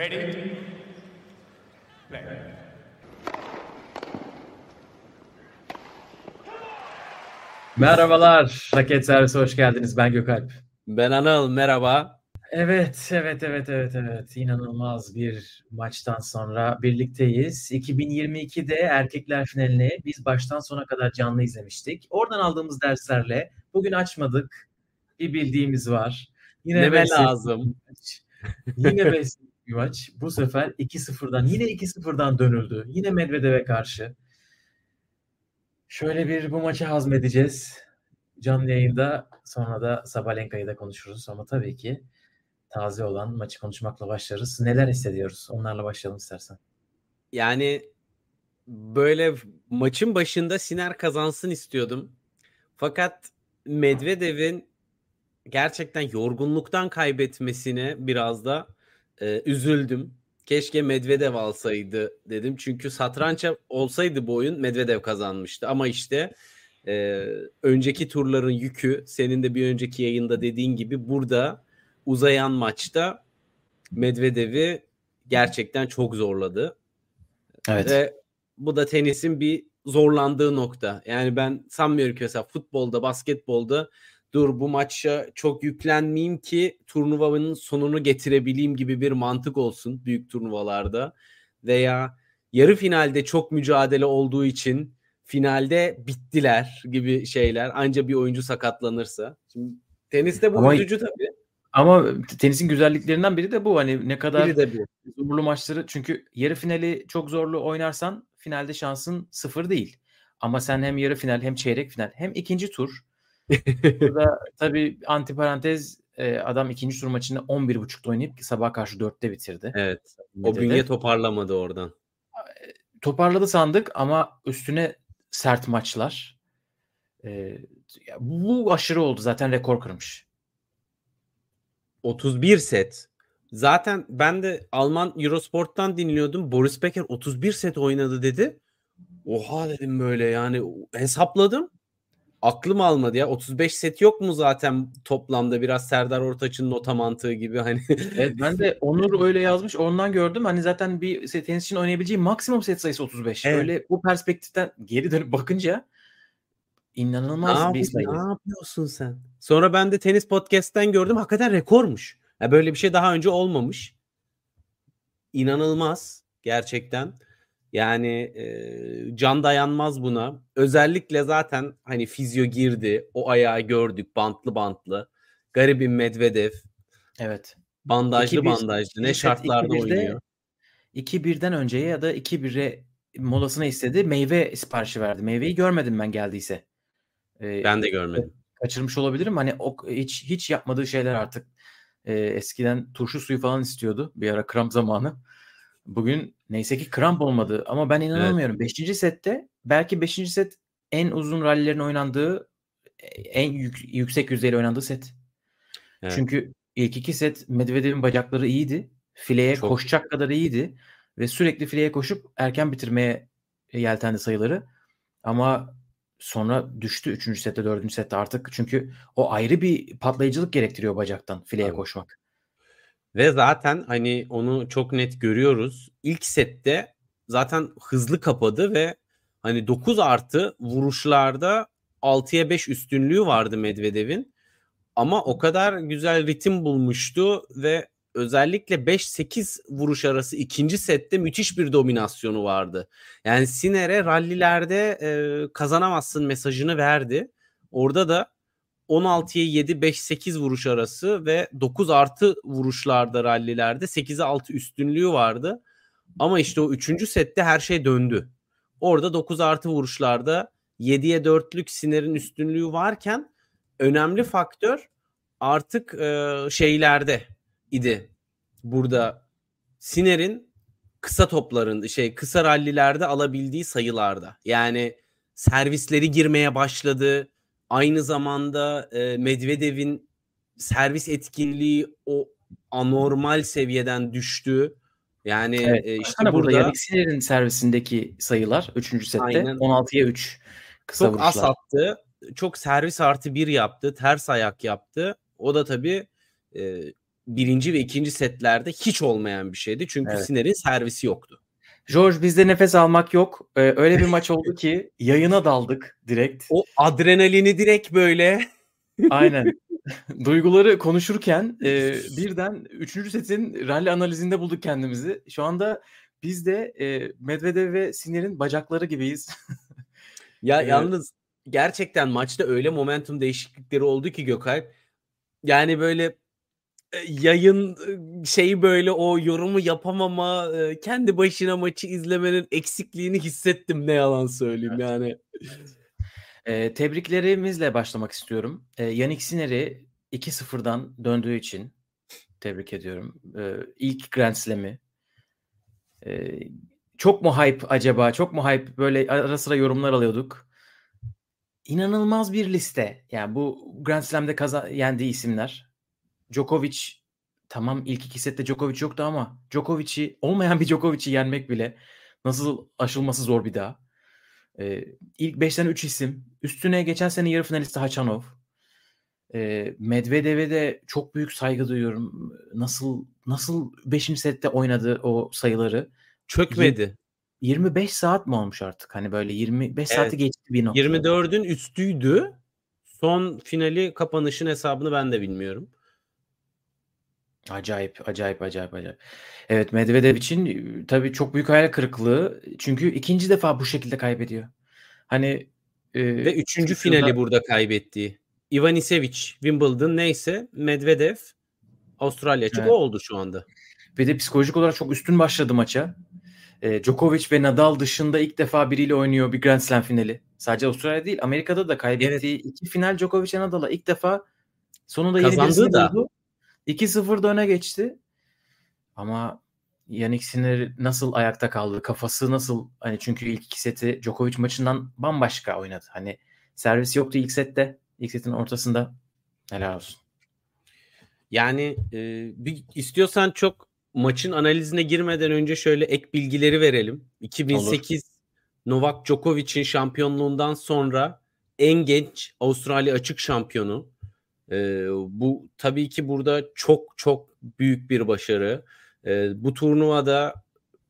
Ready? Play. Merhabalar. Raket Servisi hoş geldiniz. Ben Gökalp. Ben Anıl merhaba. Evet, evet, evet, evet, evet. İnanılmaz bir maçtan sonra birlikteyiz. 2022'de erkekler finalini biz baştan sona kadar canlı izlemiştik. Oradan aldığımız derslerle bugün açmadık. Bir bildiğimiz var. Yine beş lazım. Yine 5 maç. Bu sefer 2-0'dan yine 2-0'dan dönüldü. Yine Medvedev'e karşı. Şöyle bir bu maçı hazmedeceğiz. Canlı yayında sonra da Sabalenka'yı da konuşuruz. Ama tabii ki taze olan maçı konuşmakla başlarız. Neler hissediyoruz? Onlarla başlayalım istersen. Yani böyle maçın başında Siner kazansın istiyordum. Fakat Medvedev'in gerçekten yorgunluktan kaybetmesine biraz da e, üzüldüm. Keşke Medvedev alsaydı dedim. Çünkü satrança olsaydı bu oyun Medvedev kazanmıştı. Ama işte e, önceki turların yükü senin de bir önceki yayında dediğin gibi burada uzayan maçta Medvedev'i gerçekten çok zorladı. Evet. Ve bu da tenisin bir zorlandığı nokta. Yani ben sanmıyorum ki mesela futbolda, basketbolda dur bu maça çok yüklenmeyeyim ki turnuvanın sonunu getirebileyim gibi bir mantık olsun büyük turnuvalarda. Veya yarı finalde çok mücadele olduğu için finalde bittiler gibi şeyler. Anca bir oyuncu sakatlanırsa. Şimdi teniste bu Ama... üzücü tabii. Ama tenisin güzelliklerinden biri de bu. Hani ne kadar biri de bu. zorlu maçları çünkü yarı finali çok zorlu oynarsan finalde şansın sıfır değil. Ama sen hem yarı final hem çeyrek final hem ikinci tur Burada tabii antiparantez e, adam ikinci tur maçını 11.30'da oynayıp sabah karşı 4'te bitirdi. Evet. O bünye toparlamadı oradan. Toparladı sandık ama üstüne sert maçlar. E, bu aşırı oldu. Zaten rekor kırmış. 31 set. Zaten ben de Alman Eurosport'tan dinliyordum. Boris Becker 31 set oynadı dedi. Oha dedim böyle yani hesapladım aklım almadı ya. 35 set yok mu zaten toplamda biraz Serdar Ortaç'ın nota mantığı gibi hani. evet ben de Onur öyle yazmış. Ondan gördüm. Hani zaten bir tenis için oynayabileceği maksimum set sayısı 35. Evet. Öyle bu perspektiften geri dönüp bakınca inanılmaz ne bir sayı. Ne yapıyorsun sen? Sonra ben de tenis podcast'ten gördüm. Hakikaten rekormuş. Ya böyle bir şey daha önce olmamış. İnanılmaz gerçekten. Yani e, can dayanmaz buna. Özellikle zaten hani fizyo girdi. O ayağı gördük bantlı bantlı. Garibim Medvedev. Evet. Bandajlı 2-1, bandajlı. Ne şartlarda 2-1'de, oynuyor. 2-1'den önceye ya da 2-1'e molasına istedi. Meyve siparişi verdi. Meyveyi görmedim ben geldiyse. Ee, ben de görmedim. Kaçırmış olabilirim. Hani o hiç hiç yapmadığı şeyler artık. Ee, eskiden turşu suyu falan istiyordu bir ara kramp zamanı. Bugün neyse ki kramp olmadı ama ben inanamıyorum. 5. Evet. sette belki 5. set en uzun rallilerin oynandığı en yük, yüksek yüzdeyle oynandığı set. Evet. Çünkü ilk iki set Medvedev'in bacakları iyiydi. Fileye Çok. koşacak kadar iyiydi ve sürekli fileye koşup erken bitirmeye yeltendi sayıları. Ama sonra düştü 3. sette 4. sette artık çünkü o ayrı bir patlayıcılık gerektiriyor bacaktan fileye Tabii. koşmak. Ve zaten hani onu çok net görüyoruz. İlk sette zaten hızlı kapadı ve hani 9 artı vuruşlarda 6'ya 5 üstünlüğü vardı Medvedev'in. Ama o kadar güzel ritim bulmuştu ve özellikle 5-8 vuruş arası ikinci sette müthiş bir dominasyonu vardı. Yani Siner'e rallilerde e, kazanamazsın mesajını verdi. Orada da 16'ya 7 5-8 vuruş arası ve 9 artı vuruşlarda rallilerde 8'e 6 üstünlüğü vardı. Ama işte o 3. sette her şey döndü. Orada 9 artı vuruşlarda 7'ye 4'lük Siner'in üstünlüğü varken önemli faktör artık e, şeylerde idi. Burada Siner'in kısa topların şey kısa rallilerde alabildiği sayılarda. Yani servisleri girmeye başladı Aynı zamanda e, Medvedev'in servis etkinliği o anormal seviyeden düştü. Yani evet, e, işte burada, burada Yannick servisindeki sayılar 3. sette aynen. 16'ya 3 kısa Çok vuruşlar. az attı. Çok servis artı bir yaptı. Ters ayak yaptı. O da tabii e, birinci ve ikinci setlerde hiç olmayan bir şeydi. Çünkü Evet. Sinner'in servisi yoktu. George bizde nefes almak yok. Ee, öyle bir maç oldu ki yayına daldık direkt. O adrenalini direkt böyle Aynen. Duyguları konuşurken e, birden 3. setin rally analizinde bulduk kendimizi. Şu anda biz de e, Medvedev ve Sinner'in bacakları gibiyiz. Ya Evet. yalnız gerçekten maçta öyle momentum değişiklikleri oldu ki Gökalp. Yani böyle yayın e, şeyi böyle o yorumu yapamama, e, kendi başına maçı izlemenin eksikliğini hissettim ne yalan söyleyeyim Evet. yani. E, tebriklerimizle başlamak istiyorum. E, Yannick Sinner'i 2-0'dan döndüğü için tebrik ediyorum. E, ilk Grand Slam'i. E, çok mu hype acaba? Çok mu hype? Böyle ara sıra yorumlar alıyorduk. İnanılmaz bir liste. Yani bu Grand Slam'de kaza yendiği isimler. Djokovic tamam ilk iki sette Djokovic yoktu ama Djokovic'i olmayan bir Djokovic'i yenmek bile nasıl aşılması zor bir daha. Ee, ilk 5'ten 3 isim. Üstüne geçen sene yarı finalisti Hachanov. Ee, Medvedev'e de çok büyük saygı duyuyorum. Nasıl nasıl 5. sette oynadı o sayıları. Çökmedi. 25 saat mi olmuş artık? Hani böyle 25 saati Evet. geçti bir nokta. 24'ün üstüydü. Son finali kapanışın hesabını ben de bilmiyorum. Acayip, acayip, acayip, acayip. Evet Medvedev için tabii çok büyük hayal kırıklığı. Çünkü ikinci defa bu şekilde kaybediyor. Hani e, Ve üçüncü Twitter'da- finali burada kaybettiği. Ivanisevic, Wimbledon neyse Medvedev Avustralya açık Evet. o oldu şu anda. Bir de psikolojik olarak çok üstün başladı maça. E, Djokovic ve Nadal dışında ilk defa biriyle oynuyor bir Grand Slam finali. Sadece Avustralya değil, Amerika'da da kaybettiği iki final Djokovic ve Nadal'a ilk defa sonunda yeni Kazandığı da. buldu. 2-0'da öne geçti. Ama Yannick Sinner nasıl ayakta kaldı? Kafası nasıl? Hani çünkü ilk iki seti Djokovic maçından bambaşka oynadı. Hani servis yoktu ilk sette. İlk setin ortasında. Helal olsun. Yani e, bir, istiyorsan çok maçın analizine girmeden önce şöyle ek bilgileri verelim. 2008 Novak Djokovic'in şampiyonluğundan sonra en genç Avustralya açık şampiyonu. E, bu tabii ki burada çok çok büyük bir başarı. E, bu turnuvada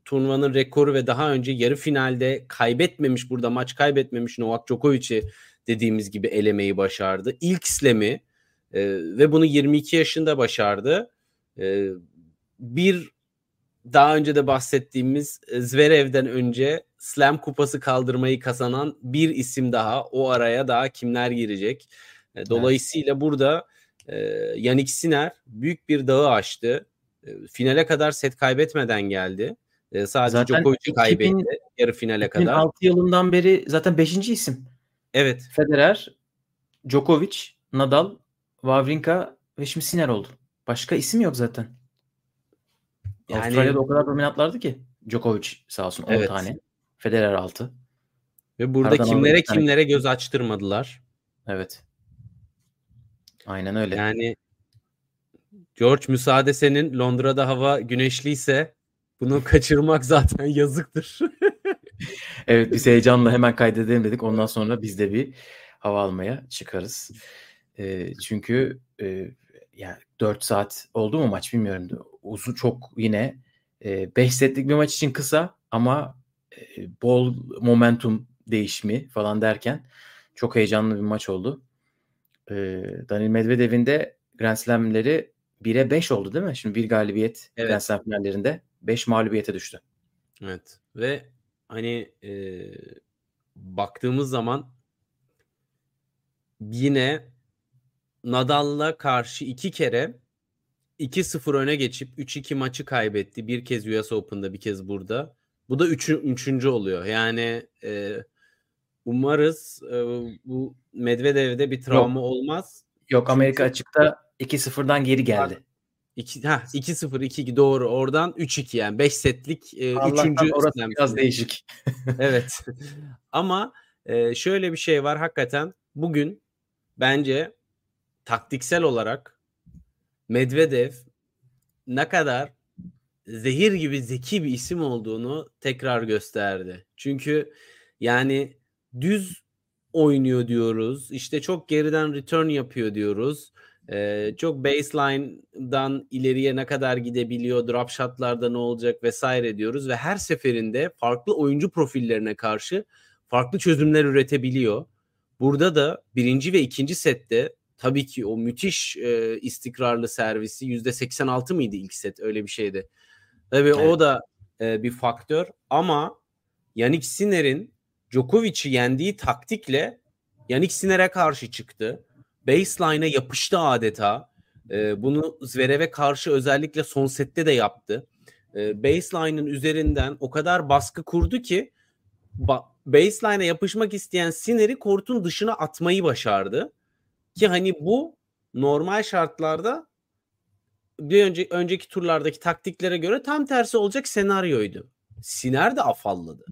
turnuvanın rekoru ve daha önce yarı finalde kaybetmemiş burada maç kaybetmemiş Novak Djokovic'i dediğimiz gibi elemeyi başardı. İlk slam'i e, ve bunu 22 yaşında başardı. E, bir daha önce de bahsettiğimiz Zverev'den önce Slam kupası kaldırmayı kazanan bir isim daha. O araya daha kimler girecek? E, dolayısıyla burada e, Yannick Sinner büyük bir dağı aştı. E, finale kadar set kaybetmeden geldi. E, sadece Zaten Djokovic'i 2000 kaybetti yarı finale kadar. 2006 yılından beri zaten 5. isim. Evet. Federer, Djokovic, Nadal, Wawrinka ve şimdi Sinner oldu. Başka isim yok zaten. Yani- Avustralya'da o kadar dominantlardı ki. Djokovic sağ olsun 10 Evet. tane. Federer 6. Ve burada Aradan kimlere kimlere göz açtırmadılar. Evet. Aynen öyle. Yani George müsaade senin Londra'da hava güneşliyse bunu kaçırmak zaten yazıktır. Evet biz heyecanla hemen kaydedelim dedik. Ondan sonra biz de bir hava almaya çıkarız. Ee, çünkü e, yani 4 saat oldu mu maç bilmiyorum. Uzun çok yine 5 setlik bir maç için kısa ama e, bol momentum değişimi falan derken çok heyecanlı bir maç oldu. Ee, Daniil Medvedev'in de Grand Slam'leri 1'e 5 oldu değil mi? Şimdi bir galibiyet Evet. Grand Slam finallerinde 5 mağlubiyete düştü. evet. Ve hani e, baktığımız zaman yine Nadal'la karşı iki kere 2-0 öne geçip 3-2 maçı kaybetti. Bir kez US Open'da bir kez burada. Bu da üçü, üçüncü oluyor. Yani e, umarız e, bu Medvedev'de bir travma olmaz. Yok Amerika Çünkü- açıkta 2-0'dan geri geldi. 2 ha 2-0 2 doğru. Oradan 3-2 yani 5 setlik e, Allah'tan üçüncü orası slam biraz değişik. Evet. Ama e, şöyle bir şey var hakikaten bugün bence taktiksel olarak Medvedev ne kadar zehir gibi zeki bir isim olduğunu tekrar gösterdi. Çünkü yani düz oynuyor diyoruz. İşte çok geriden return yapıyor diyoruz. Ee, çok baseline'dan ileriye ne kadar gidebiliyor, drop shotlarda ne olacak vesaire diyoruz ve her seferinde farklı oyuncu profillerine karşı farklı çözümler üretebiliyor. Burada da birinci ve ikinci sette tabii ki o müthiş e, istikrarlı servisi %86 mıydı ilk set öyle bir şeydi. Tabii evet. o da e, bir faktör ama Yannick Sinner'in Djokovic'i yendiği taktikle Yannick Sinner'e karşı çıktı. Baseline'a yapıştı adeta. E, bunu Zverev'e karşı özellikle son sette de yaptı. E, baseline'ın üzerinden o kadar baskı kurdu ki ba- baseline'a yapışmak isteyen Sinner'i kortun dışına atmayı başardı. Ki hani bu normal şartlarda bir önce önceki turlardaki taktiklere göre tam tersi olacak senaryoydu. Siner de afalladı.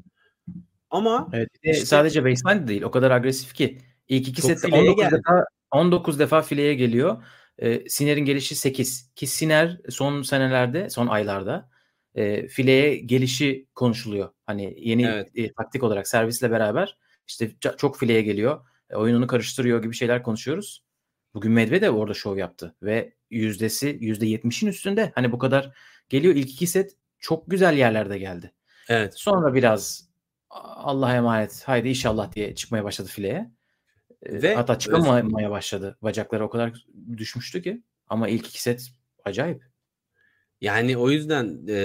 Ama evet, işte, sadece baseline de değil. O kadar agresif ki. İlk iki sette 19 defa, 19 defa fileye geliyor. E, Siner'in gelişi 8. Ki Siner son senelerde, son aylarda e, fileye gelişi konuşuluyor. Hani yeni evet. e, taktik olarak servisle beraber işte çok fileye geliyor. E, oyununu karıştırıyor gibi şeyler konuşuyoruz. Bugün Medvedev orada şov yaptı ve yüzdesi yüzde yetmişin üstünde. Hani bu kadar geliyor. ilk iki set çok güzel yerlerde geldi. Evet. Sonra biraz Allah'a emanet haydi inşallah diye çıkmaya başladı fileye. Ve Hatta çıkamamaya başladı. Bacakları o kadar düşmüştü ki. Ama ilk iki set acayip. Yani o yüzden e,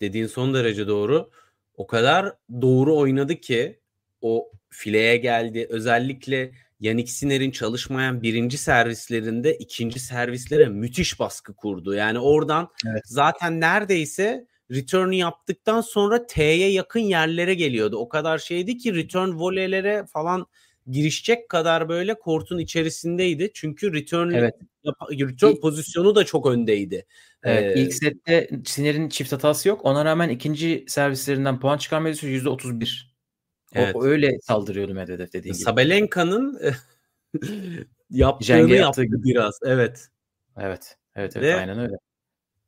dediğin son derece doğru. O kadar doğru oynadı ki o fileye geldi. Özellikle Yannick Sinner'in çalışmayan birinci servislerinde ikinci servislere müthiş baskı kurdu. Yani oradan evet. zaten neredeyse return'u yaptıktan sonra T'ye yakın yerlere geliyordu. O kadar şeydi ki return voleylere falan girişecek kadar böyle kortun içerisindeydi. Çünkü return evet. return İlk, pozisyonu da çok öndeydi. Evet, ee, ilk sette Sinner'in çift hatası yok. Ona rağmen ikinci servislerinden puan çıkarma yüzde 31. Evet. O, öyle saldırıyordu Medvedev dediğin gibi. Sabalenka'nın yaptığını yaptı gibi. biraz. Evet. Evet. Evet, evet Ve aynen öyle.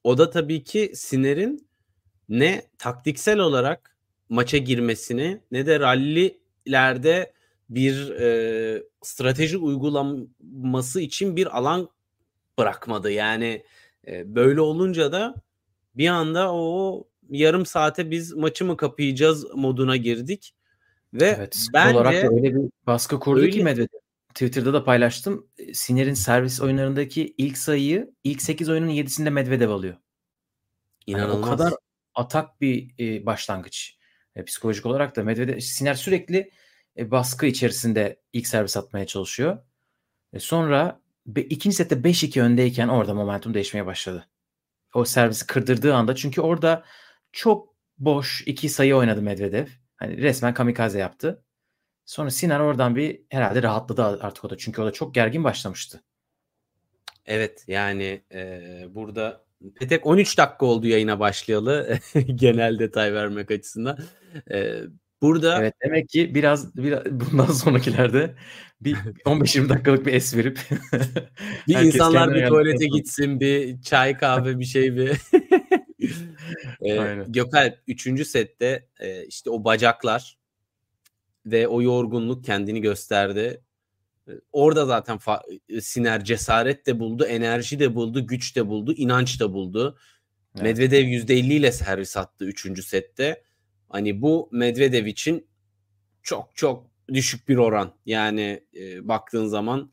O da tabii ki Sinner'in ne taktiksel olarak maça girmesini ne de rallilerde bir e, strateji uygulaması için bir alan bırakmadı. Yani e, böyle olunca da bir anda o yarım saate biz maçı mı kapayacağız moduna girdik. Ve evet, bence olarak da öyle bir baskı kurdu öyle. ki Medvedev. Twitter'da da paylaştım. Sinner'in servis oyunlarındaki ilk sayıyı ilk 8 oyunun 7'sinde Medvedev alıyor. İnanılmaz. Yani o kadar atak bir e, başlangıç. E, psikolojik olarak da Medvedev Sinner sürekli e, baskı içerisinde ilk servis atmaya çalışıyor. E, sonra be, ikinci sette 5-2 öndeyken orada momentum değişmeye başladı. O servisi kırdırdığı anda çünkü orada çok boş iki sayı oynadı Medvedev. Hani resmen kamikaze yaptı. Sonra Sinan oradan bir herhalde rahatladı artık o da. Çünkü o da çok gergin başlamıştı. Evet yani e, burada Petek 13 dakika oldu yayına başlayalı. Genel detay vermek açısından. E, burada Evet demek ki biraz, biraz bundan sonrakilerde bir 15-20 dakikalık bir es verip bir insanlar bir tuvalete gitsin, bir çay kahve bir şey bir e, Gökalp 3. sette e, işte o bacaklar ve o yorgunluk kendini gösterdi. Orada zaten Siner cesaret de buldu, enerji de buldu, güç de buldu, inanç da buldu. Evet. Medvedev %50 ile servis attı 3. sette. Hani bu Medvedev için çok çok düşük bir oran. Yani e, baktığın zaman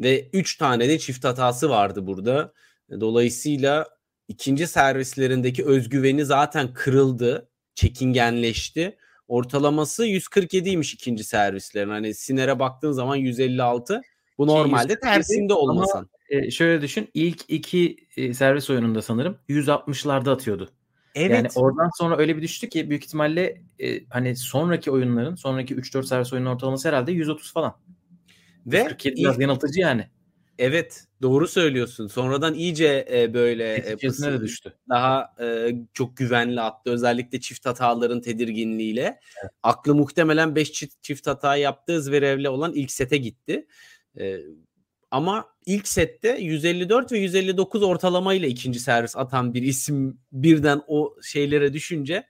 ve 3 tane de çift hatası vardı burada. Dolayısıyla ikinci servislerindeki özgüveni zaten kırıldı. Çekingenleşti. Ortalaması 147'ymiş ikinci servislerin. Hani Siner'e baktığın zaman 156. Bu normalde tersinde olmasan. Ama e, şöyle düşün. ilk iki e, servis oyununda sanırım 160'larda atıyordu. Evet. Yani oradan sonra öyle bir düştü ki büyük ihtimalle e, hani sonraki oyunların, sonraki 3-4 servis oyunun ortalaması herhalde 130 falan. Ve 47 ilk, biraz yanıltıcı yani. Evet doğru söylüyorsun. Sonradan iyice e, böyle e, pısı, de düştü. Daha e, çok güvenli attı. Özellikle çift hataların tedirginliğiyle. Evet. Aklı muhtemelen 5 çift, çift hata yaptığı Zverev'le olan ilk sete gitti. E, ama ilk sette 154 ve 159 ortalamayla ikinci servis atan bir isim birden o şeylere düşünce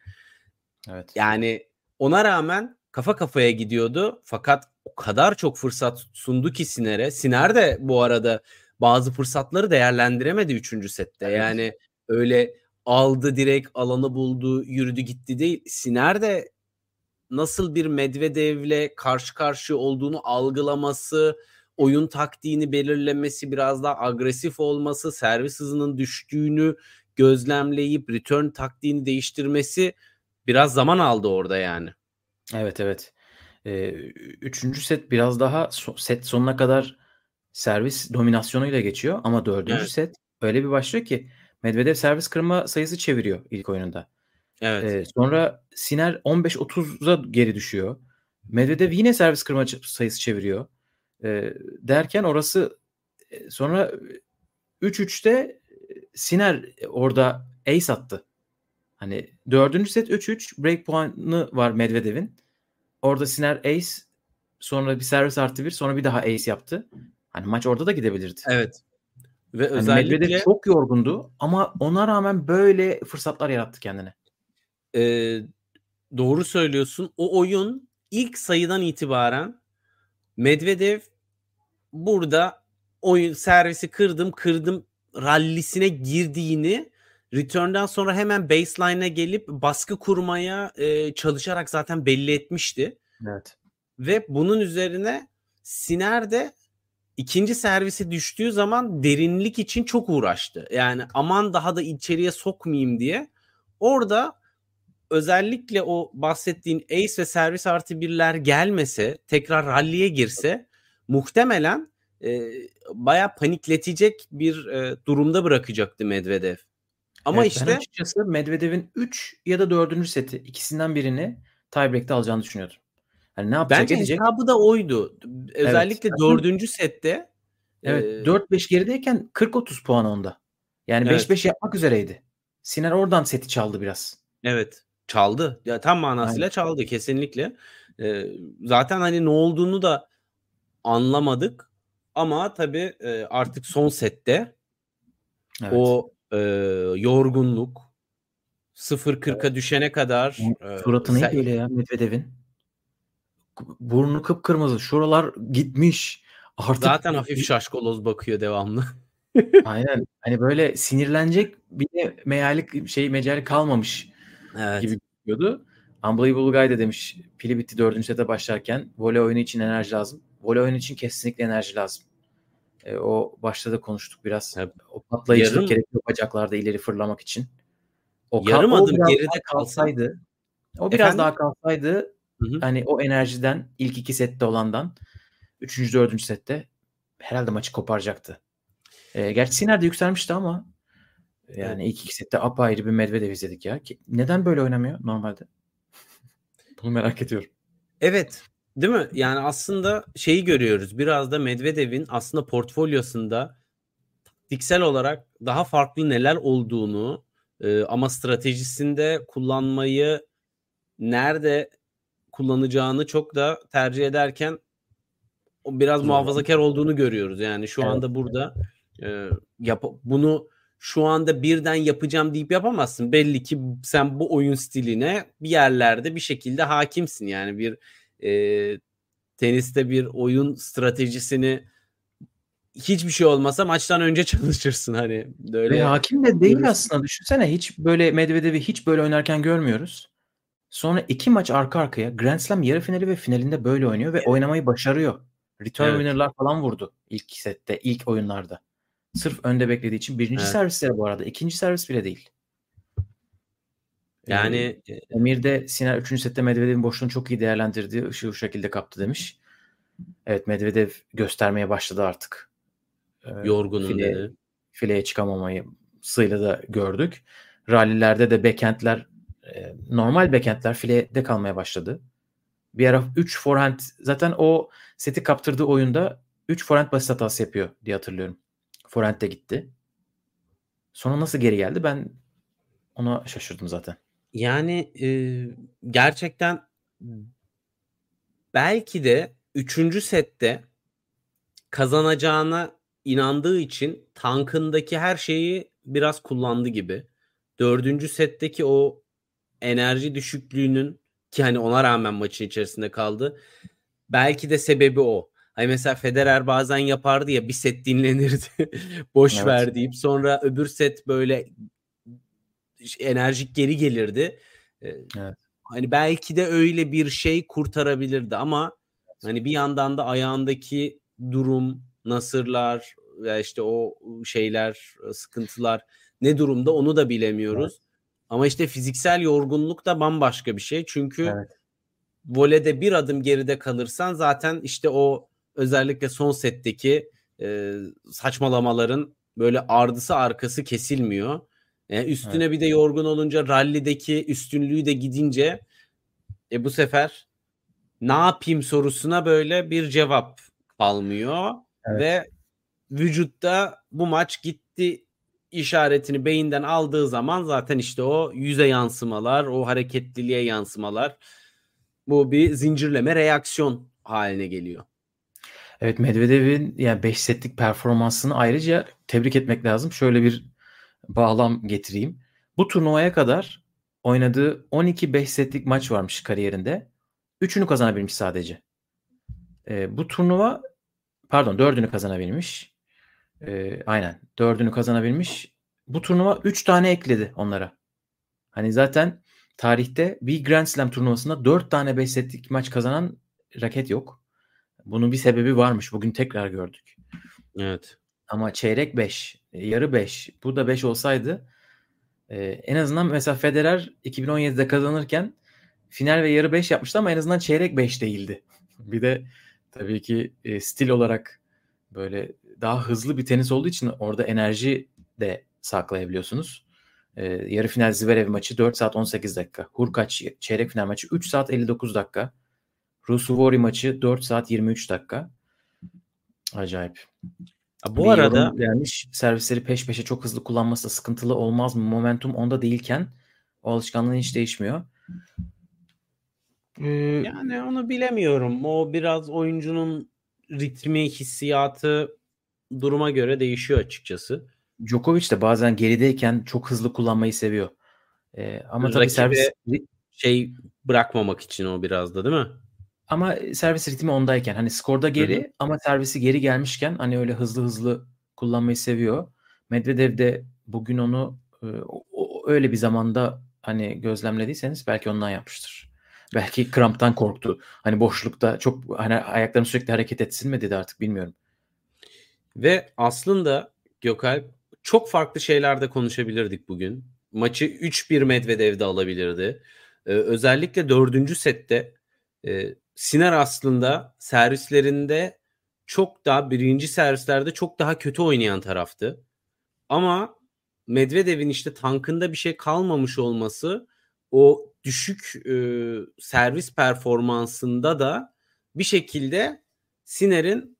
evet. yani ona rağmen kafa kafaya gidiyordu. Fakat o kadar çok fırsat sundu ki Siner'e. Siner de bu arada bazı fırsatları değerlendiremedi 3. sette. Evet. Yani öyle aldı direkt alanı buldu yürüdü gitti değil. Siner de nasıl bir Medvedev'le karşı karşı olduğunu algılaması, oyun taktiğini belirlemesi, biraz daha agresif olması, servis hızının düştüğünü gözlemleyip return taktiğini değiştirmesi biraz zaman aldı orada yani. Evet evet. Ee, üçüncü set biraz daha so- set sonuna kadar servis dominasyonuyla geçiyor ama dördüncü Evet. set öyle bir başlıyor ki Medvedev servis kırma sayısı çeviriyor ilk oyununda. Evet. Ee, sonra Siner 15-30'a geri düşüyor. Medvedev yine servis kırma sayısı çeviriyor. Ee, derken orası e, sonra 3-3'te Siner orada ace attı. Hani dördüncü set 3-3 break puanı var Medvedev'in. Orada Siner ace sonra bir servis artı bir sonra bir daha ace yaptı. Hani maç orada da gidebilirdi. Evet. Ve Hani özellikle Medvedev çok yorgundu ama ona rağmen böyle fırsatlar yarattı kendine. e, doğru söylüyorsun. O oyun ilk sayıdan itibaren Medvedev burada oyun servisi kırdım kırdım rallisine girdiğini return'dan sonra hemen baseline'e gelip baskı kurmaya e, çalışarak zaten belli etmişti. Evet. Ve bunun üzerine Siner de ikinci servisi düştüğü zaman derinlik için çok uğraştı. Yani aman daha da içeriye sokmayayım diye. Orada özellikle o bahsettiğin ace ve servis artı birler gelmese tekrar ralliye girse muhtemelen e, baya panikletecek bir e, durumda bırakacaktı Medvedev. Ama Evet, ben işte açıkçası Medvedev'in 3 ya da 4. seti ikisinden birini tiebreak'te alacağını düşünüyordum. Hani ne yapacak bence edecek? hesabı da oydu. Özellikle Zaten- dördüncü sette Evet e, 4-5 gerideyken 40-30 puan onda. Yani Evet. 5-5 yapmak üzereydi. Siner oradan seti çaldı biraz. Evet çaldı. Ya tam manasıyla Aynen. çaldı kesinlikle. Ee, zaten hani ne olduğunu da anlamadık. Ama tabii e, artık son sette Evet. o e, yorgunluk 0-40'a düşene kadar e, Suratı sen- neydi öyle ya Medvedev'in? Burnu kıpkırmızı. Şuralar gitmiş. Artık zaten hafif şaşkaloz bakıyor devamlı. Aynen. Hani böyle sinirlenecek bir meyalik şey mecali kalmamış Evet. gibi gözüküyordu. Unbelievable Guy de demiş pili bitti dördüncü sete başlarken voley oyunu için enerji lazım. Voley oyunu için kesinlikle enerji lazım. E, o başta da konuştuk biraz. Tabii. O patlayıcılık Yarım- gerekiyor bacaklarda ileri fırlamak için. O Yarım o adım biraz geride kalsaydı o biraz Efendim? daha kalsaydı hani o enerjiden ilk iki sette olandan üçüncü dördüncü sette herhalde maçı koparacaktı. E, gerçi Siner de yükselmişti ama yani ilk iki sette apayrı bir Medvedev izledik ya. Neden böyle oynamıyor normalde? Bunu merak ediyorum. Evet. Değil mi? Yani aslında şeyi görüyoruz. Biraz da Medvedev'in aslında portfolyosunda taktiksel olarak daha farklı neler olduğunu e, ama stratejisinde kullanmayı nerede kullanacağını çok da tercih ederken o biraz muhafazakar olduğunu görüyoruz. Yani şu Evet. anda burada e, yap bunu şu anda birden yapacağım deyip yapamazsın. Belli ki sen bu oyun stiline bir yerlerde bir şekilde hakimsin. Yani bir e, teniste bir oyun stratejisini hiçbir şey olmasa maçtan önce çalışırsın hani böyle. Ve hakim de değil görürsün. aslında. Düşünsene hiç böyle Medvedev'i hiç böyle oynarken görmüyoruz. Sonra iki maç arka arkaya Grand Slam yarı finali ve finalinde böyle oynuyor ve oynamayı başarıyor. Return Evet. winner'lar falan vurdu ilk sette, ilk oyunlarda. Sırf önde beklediği için. Birinci Evet. servisleri bu arada. ikinci servis bile değil. Yani Ee, Emir de Siner 3. sette Medvedev'in boşluğunu çok iyi değerlendirdi. Işığı bu şekilde kaptı demiş. Evet Medvedev göstermeye başladı artık. Ee, yorgunum file- dedi. fileye çıkamamayı sıyla da gördük. Rallilerde de backhandler e, normal backhandler filede kalmaya başladı. Bir ara 3 forehand zaten o seti kaptırdığı oyunda 3 forehand basit hatası yapıyor diye hatırlıyorum. Forehand de gitti. Sonra nasıl geri geldi ben ona şaşırdım zaten. Yani e, gerçekten belki de üçüncü sette kazanacağına inandığı için tankındaki her şeyi biraz kullandı gibi. Dördüncü setteki o enerji düşüklüğünün ki hani ona rağmen maçın içerisinde kaldı. Belki de sebebi o. Hani mesela Federer bazen yapardı ya bir set dinlenirdi. Boş Evet. ver deyip sonra öbür set böyle enerjik geri gelirdi. Evet. Hani belki de öyle bir şey kurtarabilirdi ama hani bir yandan da ayağındaki durum, nasırlar ve işte o şeyler, sıkıntılar ne durumda onu da bilemiyoruz. Ama işte fiziksel yorgunluk da bambaşka bir şey. Çünkü Evet. voleyde bir adım geride kalırsan zaten işte o özellikle son setteki e, saçmalamaların böyle ardısı arkası kesilmiyor. E, üstüne bir de yorgun olunca rallideki üstünlüğü de gidince e, bu sefer ne yapayım sorusuna böyle bir cevap kalmıyor Evet. ve vücutta bu maç gitti işaretini beyinden aldığı zaman zaten işte o yüze yansımalar, o hareketliliğe yansımalar bu bir zincirleme reaksiyon haline geliyor. Evet Medvedev'in yani 5 setlik performansını ayrıca tebrik etmek lazım. Şöyle bir bağlam getireyim. Bu turnuvaya kadar oynadığı 12 5 setlik maç varmış kariyerinde. Üçünü kazanabilmiş sadece. Ee, bu turnuva pardon dördünü kazanabilmiş. Ee, aynen dördünü kazanabilmiş. Bu turnuva 3 tane ekledi onlara. Hani zaten tarihte bir Grand Slam turnuvasında 4 tane 5 setlik maç kazanan raket yok. Bunun bir sebebi varmış. Bugün tekrar gördük. Evet. Ama çeyrek 5, yarı 5. Bu da 5 olsaydı e, en azından mesela Federer 2017'de kazanırken final ve yarı 5 yapmıştı ama en azından çeyrek 5 değildi. Bir de tabii ki e, stil olarak böyle daha hızlı bir tenis olduğu için orada enerji de saklayabiliyorsunuz. E, yarı final Zverev maçı 4 saat 18 dakika. Hurkaç çeyrek final maçı 3 saat 59 dakika. Rusuvori maçı 4 saat 23 dakika. Acayip. Ha, Bu Bir arada yorum gelmiş servisleri peş peşe çok hızlı kullanması da sıkıntılı olmaz mı? Momentum onda değilken o alışkanlığın hiç değişmiyor. Ee, yani onu bilemiyorum. O biraz oyuncunun ritmi, hissiyatı duruma göre değişiyor açıkçası. Djokovic de bazen gerideyken çok hızlı kullanmayı seviyor. Ee, ama tabii servis Şey bırakmamak için o biraz da değil mi? Ama servis ritmi ondayken hani skorda geri ama servisi geri gelmişken hani öyle hızlı hızlı kullanmayı seviyor. Medvedev de bugün onu e, öyle bir zamanda hani gözlemlediyseniz belki ondan yapmıştır. Belki kramptan korktu. Hani boşlukta çok hani ayaklarım sürekli hareket etsin mi dedi artık bilmiyorum. Ve aslında Gökalp çok farklı şeylerde konuşabilirdik bugün. Maçı 3-1 Medvedev'de alabilirdi. Ee, özellikle dördüncü sette e, Siner aslında servislerinde çok daha birinci servislerde çok daha kötü oynayan taraftı. Ama Medvedev'in işte tankında bir şey kalmamış olması o düşük e, servis performansında da bir şekilde Siner'in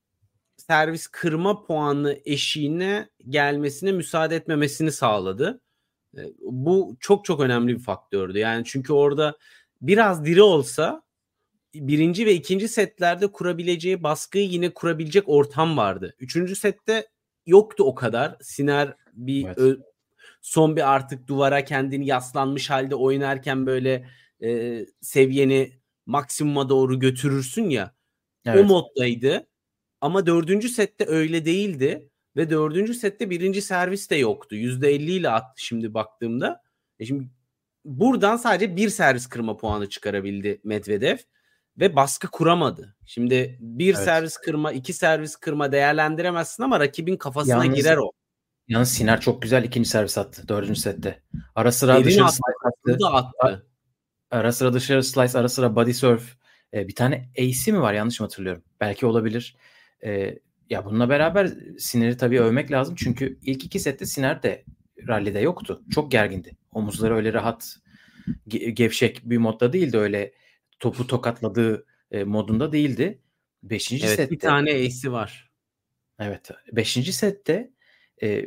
servis kırma puanı eşiğine gelmesine müsaade etmemesini sağladı. E, Bu çok çok önemli bir faktördü. Yani çünkü orada biraz diri olsa birinci ve ikinci setlerde kurabileceği baskıyı yine kurabilecek ortam vardı. Üçüncü sette yoktu o kadar. Siner bir Evet. ö- son bir artık duvara kendini yaslanmış halde oynarken böyle e, seviyeni maksimuma doğru götürürsün ya. O Evet. moddaydı. Ama dördüncü sette öyle değildi. Ve dördüncü sette birinci servis de yoktu. %50 ile attı şimdi baktığımda. E şimdi buradan sadece bir servis kırma puanı çıkarabildi Medvedev. Ve baskı kuramadı. Şimdi bir Evet. servis kırma, iki servis kırma değerlendiremezsin ama rakibin kafasına Yalnız girer o. Yalnız Siner çok güzel ikinci servis attı dördüncü sette. Ara sıra Derin dışarı attı, slice attı. Attı. Ara sıra dışarı slice, ara sıra body surf. Ee, bir tane ace'i mi var yanlış mı hatırlıyorum? Belki olabilir. Ee, ya bununla beraber Siner'i tabii övmek lazım. Çünkü ilk iki sette Siner de rallide yoktu. Çok gergindi. Omuzları öyle rahat, ge- gevşek bir modda değildi. Öyle topu tokatladığı e, modunda değildi. Beşinci Evet sette bir tane ace'i var. Evet. Beşinci sette e,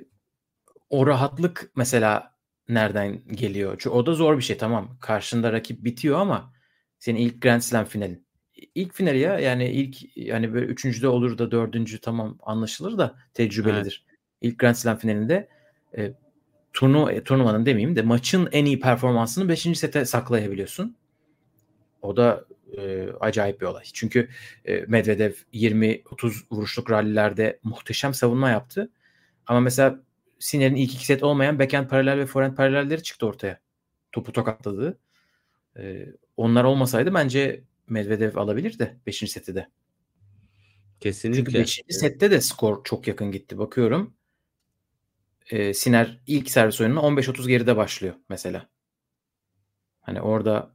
o rahatlık mesela nereden geliyor? Çünkü o da zor bir şey tamam. Karşında rakip bitiyor ama senin ilk Grand Slam finalin. İlk finali ya yani ilk yani böyle üçüncüde olur da dördüncü tamam anlaşılır da tecrübelidir. İlk Grand Slam finalinde e, turnu, e, turnuvanın demeyeyim de maçın en iyi performansını 5. sete saklayabiliyorsun. O da e, acayip bir olay. Çünkü e, Medvedev 20-30 vuruşluk rallilerde muhteşem savunma yaptı. Ama mesela Sinner'in ilk iki set olmayan backhand paralel ve forehand paralelleri çıktı ortaya. Topu tokatladığı. E, onlar olmasaydı bence Medvedev alabilirdi 5. seti de. Kesinlikle. Çünkü 5. sette de skor çok yakın gitti. Bakıyorum. E, Siner ilk servis oyununa 15-30 geride başlıyor mesela. Hani orada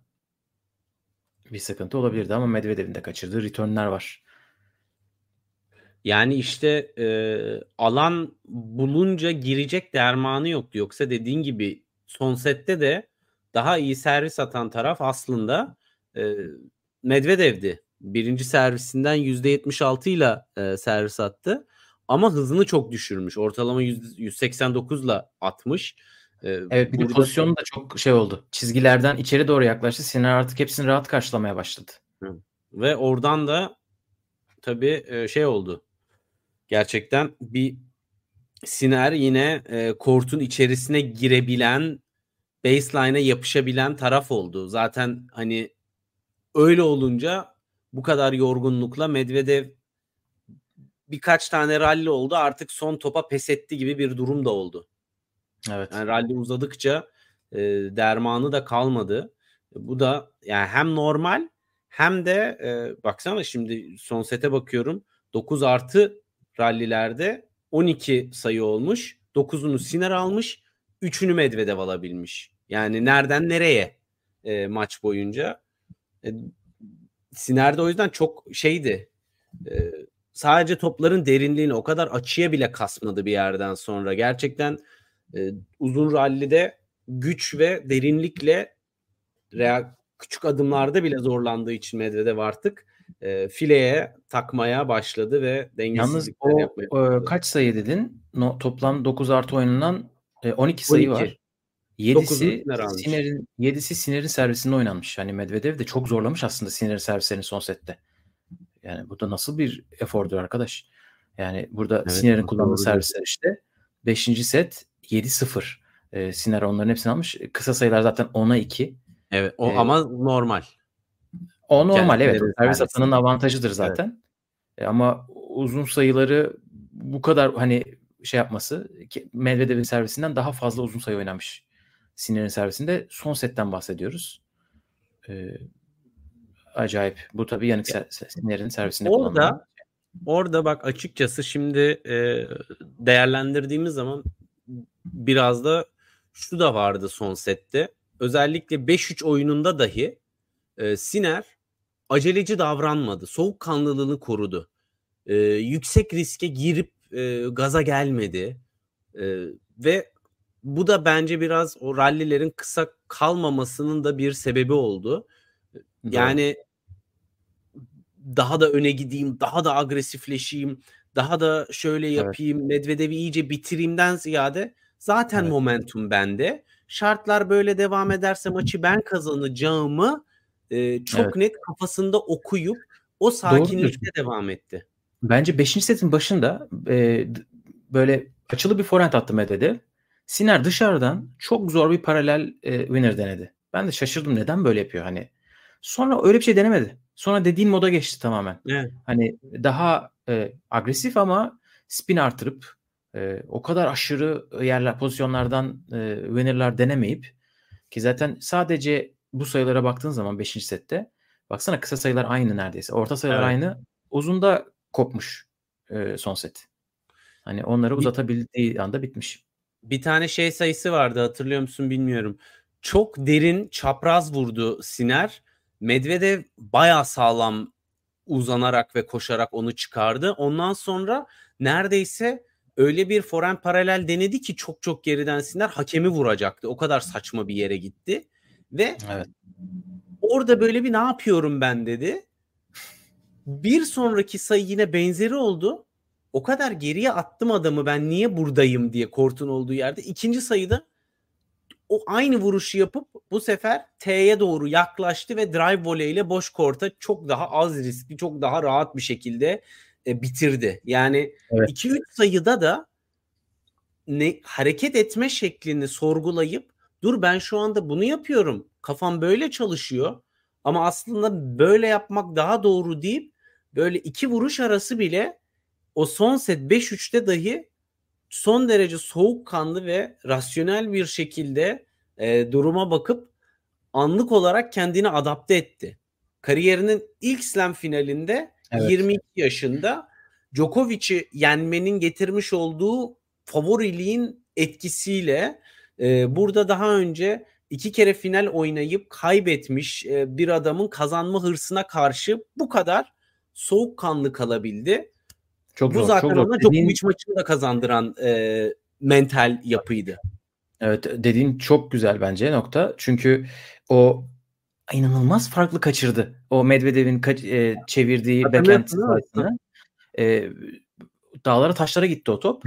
bir sıkıntı olabilirdi ama Medvedev'in de kaçırdığı returnler var. Yani işte e, alan bulunca girecek dermanı yoktu. Yoksa dediğin gibi son sette de daha iyi servis atan taraf aslında e, Medvedev'di. Birinci servisinden %76 ile e, servis attı. Ama hızını çok düşürmüş. Ortalama 100, 189 ile atmış. Evet bir burada... pozisyonu da çok şey oldu. Çizgilerden içeri doğru yaklaştı. Siner artık hepsini rahat karşılamaya başladı. Ve oradan da tabii şey oldu. Gerçekten bir Siner yine e, kortun içerisine girebilen baseline'e yapışabilen taraf oldu. Zaten hani öyle olunca bu kadar yorgunlukla Medvedev birkaç tane rally oldu artık son topa pes etti gibi bir durum da oldu. Evet. Yani rally uzadıkça e, dermanı da kalmadı. Bu da yani hem normal hem de e, baksana şimdi son sete bakıyorum 9 artı rallilerde 12 sayı olmuş. 9'unu Siner almış. 3'ünü Medvedev alabilmiş. Yani nereden nereye e, maç boyunca. E, Siner de o yüzden çok şeydi. E, sadece topların derinliğini o kadar açıya bile kasmadı bir yerden sonra. Gerçekten e, uzun rallide güç ve derinlikle real, küçük adımlarda bile zorlandığı için Medvedev artık e, fileye takmaya başladı ve dengesizlikler Yalnız o, yapmaya e, kaç sayı dedin? No, toplam 9 artı oyunundan e, 12 sayı 12. var. 7'si Siner'in 7'si Siner'in servisinde oynanmış. Yani Medvedev de çok zorlamış aslında Siner'in servislerini son sette. Yani bu da nasıl bir efordur arkadaş? Yani burada evet, Siner'in kullandığı doğru. servisler işte 5. set 7-0. Ee, Siner onların hepsini almış. Kısa sayılar zaten 10'a 2. Evet o ee, ama normal. O normal evet. Servis atanın avantajıdır zaten. Evet. E, ama uzun sayıları bu kadar hani şey yapması Medvedev'in servisinden daha fazla uzun sayı oynamış. Siner'in servisinde son setten bahsediyoruz. Ee, acayip. Bu tabii yanık Siner'in servisinde orada, kullanılan. Orada bak açıkçası şimdi e, değerlendirdiğimiz zaman biraz da şu da vardı son sette. Özellikle 5-3 oyununda dahi e, Siner aceleci davranmadı. Soğukkanlılığını korudu. E, yüksek riske girip e, gaza gelmedi. E, ve bu da bence biraz o rallilerin kısa kalmamasının da bir sebebi oldu. Yani daha da öne gideyim, daha da agresifleşeyim, daha da şöyle yapayım, evet. Medvedev'i iyice bitireyimden ziyade zaten evet. momentum bende. Şartlar böyle devam ederse maçı ben kazanacağımı e, çok evet. net kafasında okuyup o sakinlikle devam etti. Bence 5. setin başında e, böyle açılı bir forehand attı Medvedev. Siner dışarıdan çok zor bir paralel e, winner denedi. Ben de şaşırdım neden böyle yapıyor hani. Sonra öyle bir şey denemedi. Sonra dediğin moda geçti tamamen. Evet. Hani daha e, agresif ama spin artırıp e, o kadar aşırı yerler pozisyonlardan e, winner'lar denemeyip ki zaten sadece bu sayılara baktığın zaman 5. sette baksana kısa sayılar aynı neredeyse. Orta sayılar evet. aynı. Uzunda kopmuş e, son set. Hani onları uzatabildiği anda bitmiş. Bir tane şey sayısı vardı hatırlıyor musun bilmiyorum. Çok derin çapraz vurdu Siner. Medvedev baya sağlam uzanarak ve koşarak onu çıkardı. Ondan sonra neredeyse öyle bir foren paralel denedi ki çok çok geriden Siner hakemi vuracaktı. O kadar saçma bir yere gitti. Ve evet. orada böyle bir ne yapıyorum ben dedi. Bir sonraki sayı yine benzeri oldu. O kadar geriye attım adamı ben niye buradayım diye kortun olduğu yerde. İkinci sayıda o aynı vuruşu yapıp bu sefer T'ye doğru yaklaştı ve drive volley ile boş korta çok daha az riskli, çok daha rahat bir şekilde e, bitirdi. Yani 2-3 evet. sayıda da ne hareket etme şeklini sorgulayıp dur ben şu anda bunu yapıyorum. Kafam böyle çalışıyor. Ama aslında böyle yapmak daha doğru deyip böyle iki vuruş arası bile o son set 5-3'te dahi son derece soğukkanlı ve rasyonel bir şekilde e, duruma bakıp anlık olarak kendini adapte etti. Kariyerinin ilk slam finalinde evet. 22 yaşında Djokovic'i yenmenin getirmiş olduğu favoriliğin etkisiyle e, burada daha önce iki kere final oynayıp kaybetmiş e, bir adamın kazanma hırsına karşı bu kadar soğukkanlı kalabildi. Çok bu zor, zaten çok ona Djokovic dediğin... maçını da kazandıran e, mental yapıydı. Evet dediğin çok güzel bence nokta. Çünkü o inanılmaz farklı kaçırdı. O Medvedev'in kaç, e, çevirdiği backhand slice'ını. E, dağlara taşlara gitti o top.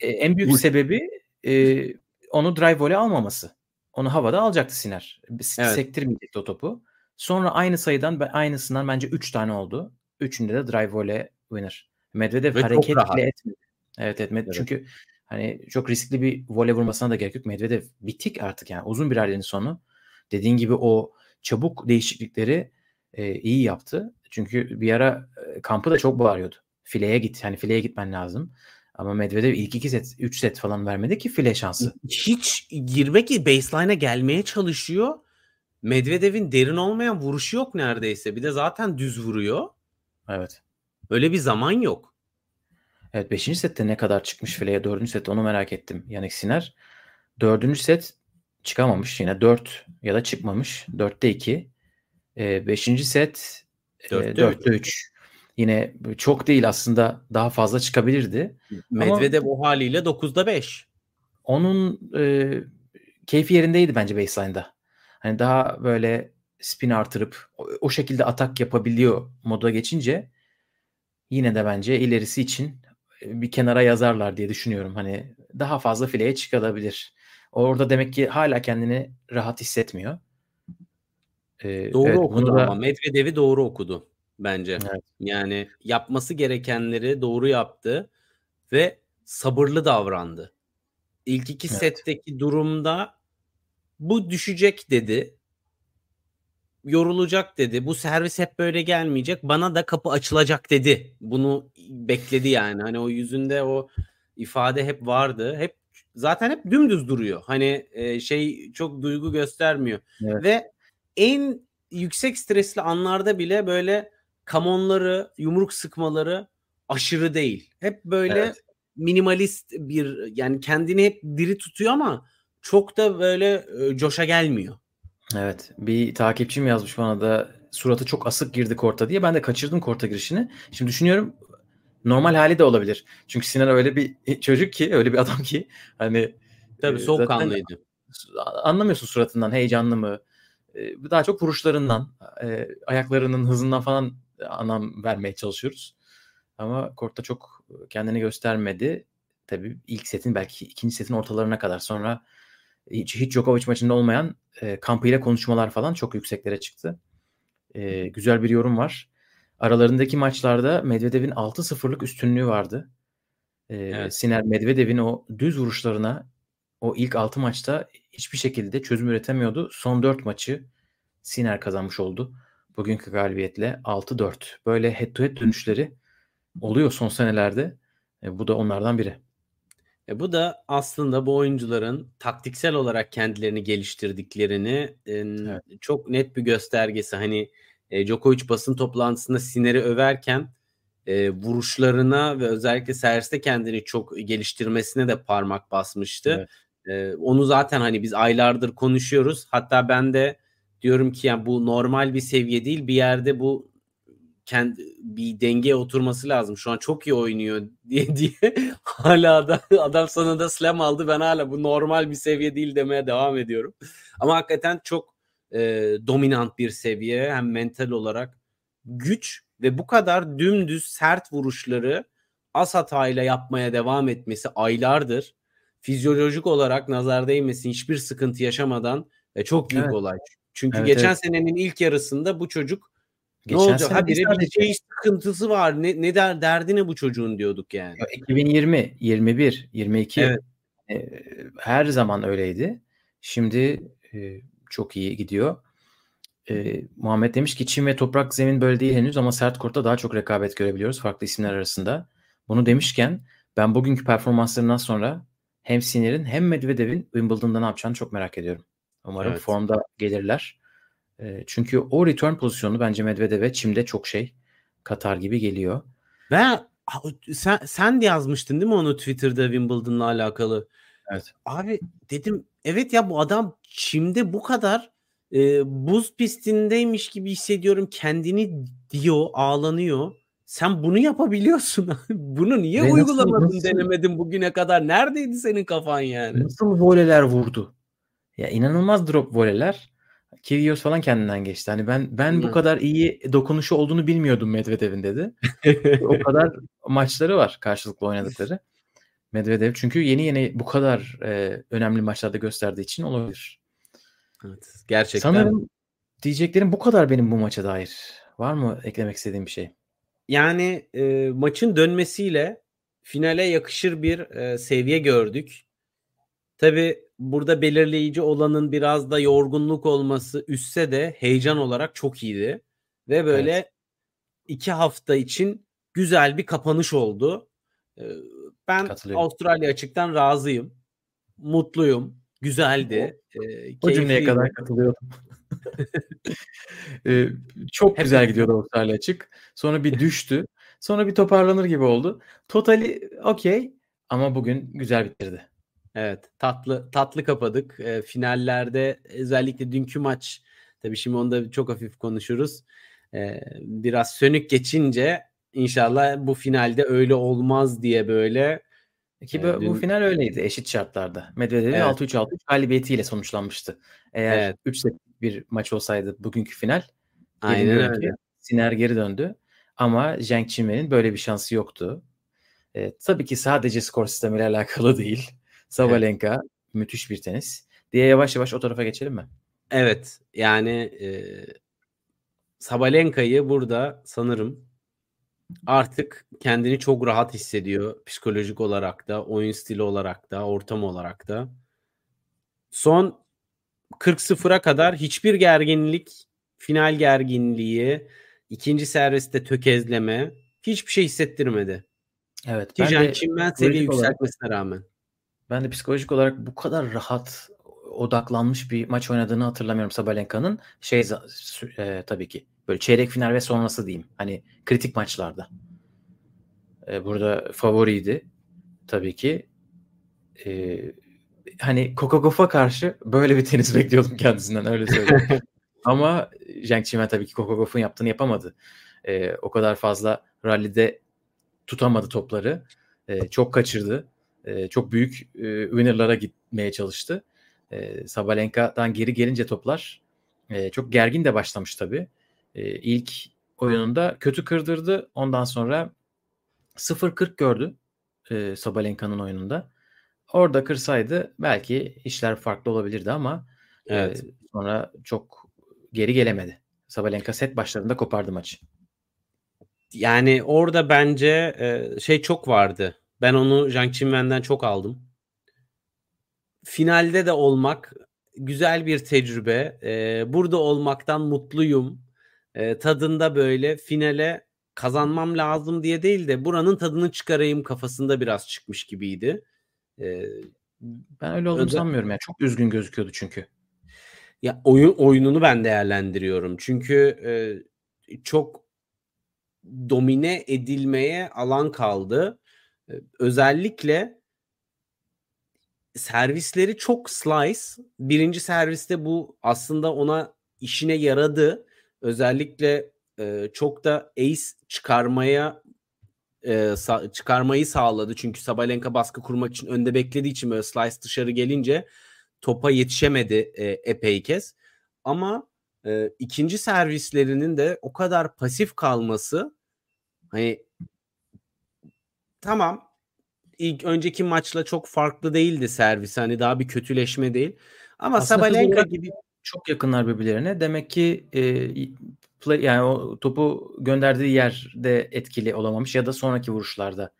e, en büyük sebebi e, onu drive voley almaması. Onu havada alacaktı Siner. Evet. Sektirmeyecekti o topu. Sonra aynı sayıdan aynısından bence 3 tane oldu. Üçünde de drive voley winner. Medvedev Ve hareket bile etmedi. Evet etmedi. Evet. Çünkü hani çok riskli bir voley vurmasına da gerek yok. Medvedev bitik artık yani uzun bir ailenin sonu. Dediğin gibi o çabuk değişiklikleri e, iyi yaptı. Çünkü bir ara e, kampı da çok bağırıyordu. Fileye git. Yani fileye gitmen lazım. Ama Medvedev ilk iki set, üç set falan vermedi ki file şansı. Hiç girmek baseline'a gelmeye çalışıyor. Medvedev'in derin olmayan vuruşu yok neredeyse. Bir de zaten düz vuruyor. Evet. Öyle bir zaman yok. Evet 5. sette ne kadar çıkmış fileye 4. set onu merak ettim Yannick Sinner. 4. set çıkamamış yine 4 ya da çıkmamış. 4'te 2. 5. E, set 4'te, 4'te 3. Yine çok değil aslında daha fazla çıkabilirdi. Medvedev Ama o haliyle 9'da 5. Onun e, keyfi yerindeydi bence baseline'da. Hani daha böyle spin artırıp o, o şekilde atak yapabiliyor moda geçince yine de bence ilerisi için bir kenara yazarlar diye düşünüyorum. Hani daha fazla fileye çıkabilir. Orada demek ki hala kendini rahat hissetmiyor. Ee, doğru evet, okudu da... ama Medvedev'i doğru okudu bence. Evet. Yani yapması gerekenleri doğru yaptı ve sabırlı davrandı. İlk iki evet. setteki durumda bu düşecek dedi yorulacak dedi. Bu servis hep böyle gelmeyecek. Bana da kapı açılacak dedi. Bunu bekledi yani. Hani o yüzünde o ifade hep vardı. Hep zaten hep dümdüz duruyor. Hani e, şey çok duygu göstermiyor. Evet. Ve en yüksek stresli anlarda bile böyle kamonları, yumruk sıkmaları aşırı değil. Hep böyle evet. minimalist bir yani kendini hep diri tutuyor ama çok da böyle e, coşa gelmiyor. Evet. Bir takipçim yazmış bana da suratı çok asık girdi korta diye. Ben de kaçırdım korta girişini. Şimdi düşünüyorum normal hali de olabilir. Çünkü Sinan öyle bir çocuk ki, öyle bir adam ki hani tabii e, soğukkanlıydı. Anlamıyorsun suratından heyecanlı mı? E, daha çok vuruşlarından, e, ayaklarının hızından falan anlam vermeye çalışıyoruz. Ama kortta çok kendini göstermedi. Tabii ilk setin belki ikinci setin ortalarına kadar sonra hiç, hiç Djokovic maçında olmayan e, kampıyla konuşmalar falan çok yükseklere çıktı. E, güzel bir yorum var. Aralarındaki maçlarda Medvedev'in 6-0'lık üstünlüğü vardı. E, evet. Siner Medvedev'in o düz vuruşlarına o ilk 6 maçta hiçbir şekilde çözüm üretemiyordu. Son 4 maçı Siner kazanmış oldu. Bugünkü galibiyetle 6-4. Böyle head to head dönüşleri oluyor son senelerde. E, bu da onlardan biri. E bu da aslında bu oyuncuların taktiksel olarak kendilerini geliştirdiklerini e, evet. çok net bir göstergesi. Hani e, Djokovic basın toplantısında Siner'i överken e, vuruşlarına ve özellikle serviste kendini çok geliştirmesine de parmak basmıştı. Evet. E, onu zaten hani biz aylardır konuşuyoruz. Hatta ben de diyorum ki yani bu normal bir seviye değil. Bir yerde bu kendi bir dengeye oturması lazım. Şu an çok iyi oynuyor diye diye hala da adam sonunda slam aldı. Ben hala bu normal bir seviye değil demeye devam ediyorum. Ama hakikaten çok e, dominant bir seviye hem mental olarak güç ve bu kadar dümdüz sert vuruşları az hatayla yapmaya devam etmesi aylardır fizyolojik olarak nazar değmesin hiçbir sıkıntı yaşamadan ve çok büyük evet. olay. Çünkü evet, geçen evet. senenin ilk yarısında bu çocuk Geçen ne olacak? Habire bir şey sıkıntısı var. Ne, ne der, derdi ne bu çocuğun diyorduk yani. 2020, 21, 22 evet. e, her zaman öyleydi. Şimdi e, çok iyi gidiyor. e, Muhammed demiş ki çim ve toprak zemin böyle değil henüz ama sert kortta daha çok rekabet görebiliyoruz farklı isimler arasında. Bunu demişken ben bugünkü performanslarından sonra hem Sinir'in hem Medvedev'in Wimbledon'da ne yapacağını çok merak ediyorum. Umarım Evet. formda gelirler. E, çünkü o return pozisyonu bence Medvedev'e çimde çok şey katar gibi geliyor. Ve sen, sen de yazmıştın değil mi onu Twitter'da Wimbledon'la alakalı? Evet. Abi dedim evet ya bu adam çimde bu kadar e, buz pistindeymiş gibi hissediyorum. Kendini diyor, ağlanıyor. Sen bunu yapabiliyorsun. bunu niye Ve uygulamadın, nasıl- denemedin bugüne kadar? Neredeydi senin kafan yani? Nasıl voleler vurdu? Ya inanılmaz drop voleler. Kyrgios falan kendinden geçti. Hani ben ben bu kadar iyi dokunuşu olduğunu bilmiyordum Medvedev'in dedi. o kadar maçları var karşılıklı oynadıkları. Medvedev çünkü yeni yeni bu kadar e, önemli maçlarda gösterdiği için olabilir. evet, gerçekten. Sanırım diyeceklerim bu kadar benim bu maça dair. Var mı eklemek istediğim bir şey? Yani e, maçın dönmesiyle finale yakışır bir e, seviye gördük. Tabi burada belirleyici olanın biraz da yorgunluk olması üstse de heyecan olarak çok iyiydi. Ve böyle iki hafta için güzel bir kapanış oldu. E, ben. Avustralya açıktan razıyım. Mutluyum. Güzeldi. E, O cümleye kadar katılıyordum. Ee, çok Hep- güzel gidiyordu Avustralya açık. Sonra bir düştü. Sonra bir toparlanır gibi oldu. Totali okey ama bugün güzel bitirdi. Evet tatlı tatlı kapadık. E, finallerde özellikle dünkü maç tabii şimdi onu da çok hafif konuşuruz. E, biraz sönük geçince inşallah bu finalde öyle olmaz diye böyle Ki bu, bu dün- final öyleydi eşit şartlarda. Medvedev'in Evet. 6-3-6-3 galibiyetiyle sonuçlanmıştı. Eğer Evet. 3 set bir maç olsaydı bugünkü final aynen öyle. Siner geri döndü. Ama Zheng Qinwen'in böyle bir şansı yoktu. E, tabii ki sadece skor sistemiyle alakalı değil. Sabalenka müthiş bir tenis. Diye yavaş yavaş o tarafa geçelim mi? Evet yani e, Sabalenka'yı burada sanırım artık kendini çok rahat hissediyor psikolojik olarak da, oyun stili olarak da, ortam olarak da. Son 40-0'a kadar hiçbir gerginlik, final gerginliği, ikinci serviste tökezleme hiçbir şey hissettirmedi. Evet. Ki Ben Jan de, Qinwen seviye psikolojik olarak- yükseltmesine rağmen. Ben de psikolojik olarak bu kadar rahat odaklanmış bir maç oynadığını hatırlamıyorum Sabalenka'nın. Şey e, tabii ki böyle çeyrek final ve sonrası diyeyim. Hani kritik maçlarda. E, burada favoriydi tabii ki. E, hani Kokogof'a karşı böyle bir tenis bekliyordum kendisinden öyle söyleyeyim. Ama Zheng Qinwen tabii ki Kokogof'un yaptığını yapamadı. E, o kadar fazla rallide tutamadı topları. E, çok kaçırdı. E, çok büyük e, winner'lara gitmeye çalıştı. E, Sabalenka'dan geri gelince toplar e, çok gergin de başlamış tabii. E, ilk oyununda kötü kırdırdı. Ondan sonra 0-40 gördü e, Sabalenka'nın oyununda. Orada kırsaydı belki işler farklı olabilirdi ama Evet. e, sonra çok geri gelemedi. Sabalenka set başlarında kopardı maçı. Yani orada bence e, şey çok vardı. Ben onu Zhang Qinwen'den çok aldım. Finalde de olmak güzel bir tecrübe. E, burada olmaktan mutluyum. E, tadında böyle finale kazanmam lazım diye değil de buranın tadını çıkarayım kafasında biraz çıkmış gibiydi. E, Ben öyle olduğunu Özel- sanmıyorum. Yani çok üzgün gözüküyordu çünkü. Ya oyun oyununu ben değerlendiriyorum. Çünkü e, çok domine edilmeye alan kaldı. Özellikle servisleri çok slice. Birinci serviste bu aslında ona işine yaradı. Özellikle e, çok da ace çıkarmaya e, sa- çıkarmayı sağladı. Çünkü Sabalenka baskı kurmak için önde beklediği için böyle slice dışarı gelince topa yetişemedi e, epey kez. Ama e, ikinci servislerinin de o kadar pasif kalması hani tamam ilk önceki maçla çok farklı değildi servis. Hani daha bir kötüleşme değil. Ama Aslında Sabalenka gibi Çok yakınlar birbirlerine. Demek ki e, play, yani o topu gönderdiği yerde etkili olamamış ya da sonraki vuruşlarda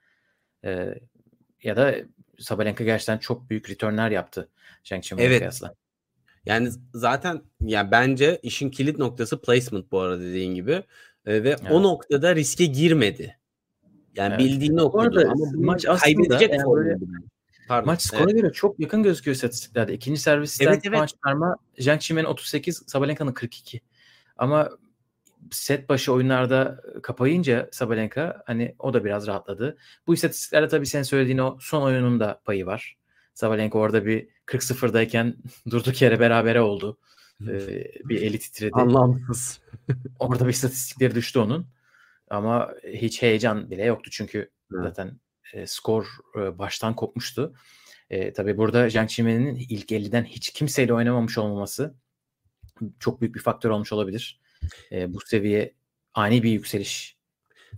e, ya da Sabalenka gerçekten çok büyük returnler yaptı Zheng Qinwen'e Evet. kıyasla. Yani zaten ya bence işin kilit noktası placement bu arada dediğin gibi. E, ve evet. o noktada riske girmedi. Yani evet. bildiğini okudu ama maç kaybedecek yani böyle, Pardon. Maç skora evet. göre çok yakın gözüküyor istatistiklerde. İkinci servisten evet, evet. maç çıkarma Zhang Qimen'in 38, Sabalenka'nın 42. Ama set başı oyunlarda kapayınca Sabalenka hani o da biraz rahatladı. Bu istatistiklerde tabii sen söylediğin o son oyunun da payı var. Sabalenka orada bir 40-0'dayken durduk yere berabere oldu. Ee, bir eli titredi. Anlamsız. orada bir istatistikleri düştü onun. Ama hiç heyecan bile yoktu çünkü evet. zaten e, skor e, baştan kopmuştu. E, tabii burada Zhang Qimen'in ilk 50'den hiç kimseyle oynamamış olmaması çok büyük bir faktör olmuş olabilir. E, bu seviye ani bir yükseliş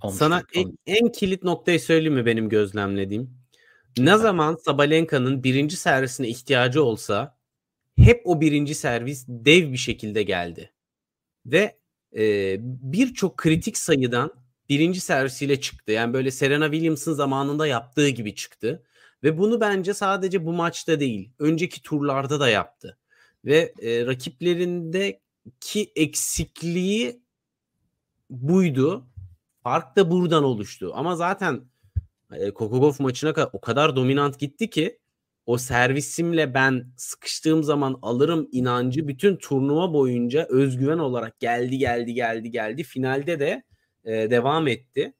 olmuş. Sana en, en kilit noktayı söyleyeyim mi benim gözlemlediğim? Ne evet. zaman Sabalenka'nın birinci servisine ihtiyacı olsa hep o birinci servis dev bir şekilde geldi. Ve e, birçok kritik sayıdan birinci servisiyle çıktı. Yani böyle Serena Williams'ın zamanında yaptığı gibi çıktı. Ve bunu bence sadece bu maçta değil, önceki turlarda da yaptı. Ve e, rakiplerindeki eksikliği buydu. Fark da buradan oluştu. Ama zaten e, Kokogov maçına kadar o kadar dominant gitti ki o servisimle ben sıkıştığım zaman alırım inancı bütün turnuva boyunca özgüven olarak geldi geldi geldi geldi. Finalde de e, devam etti.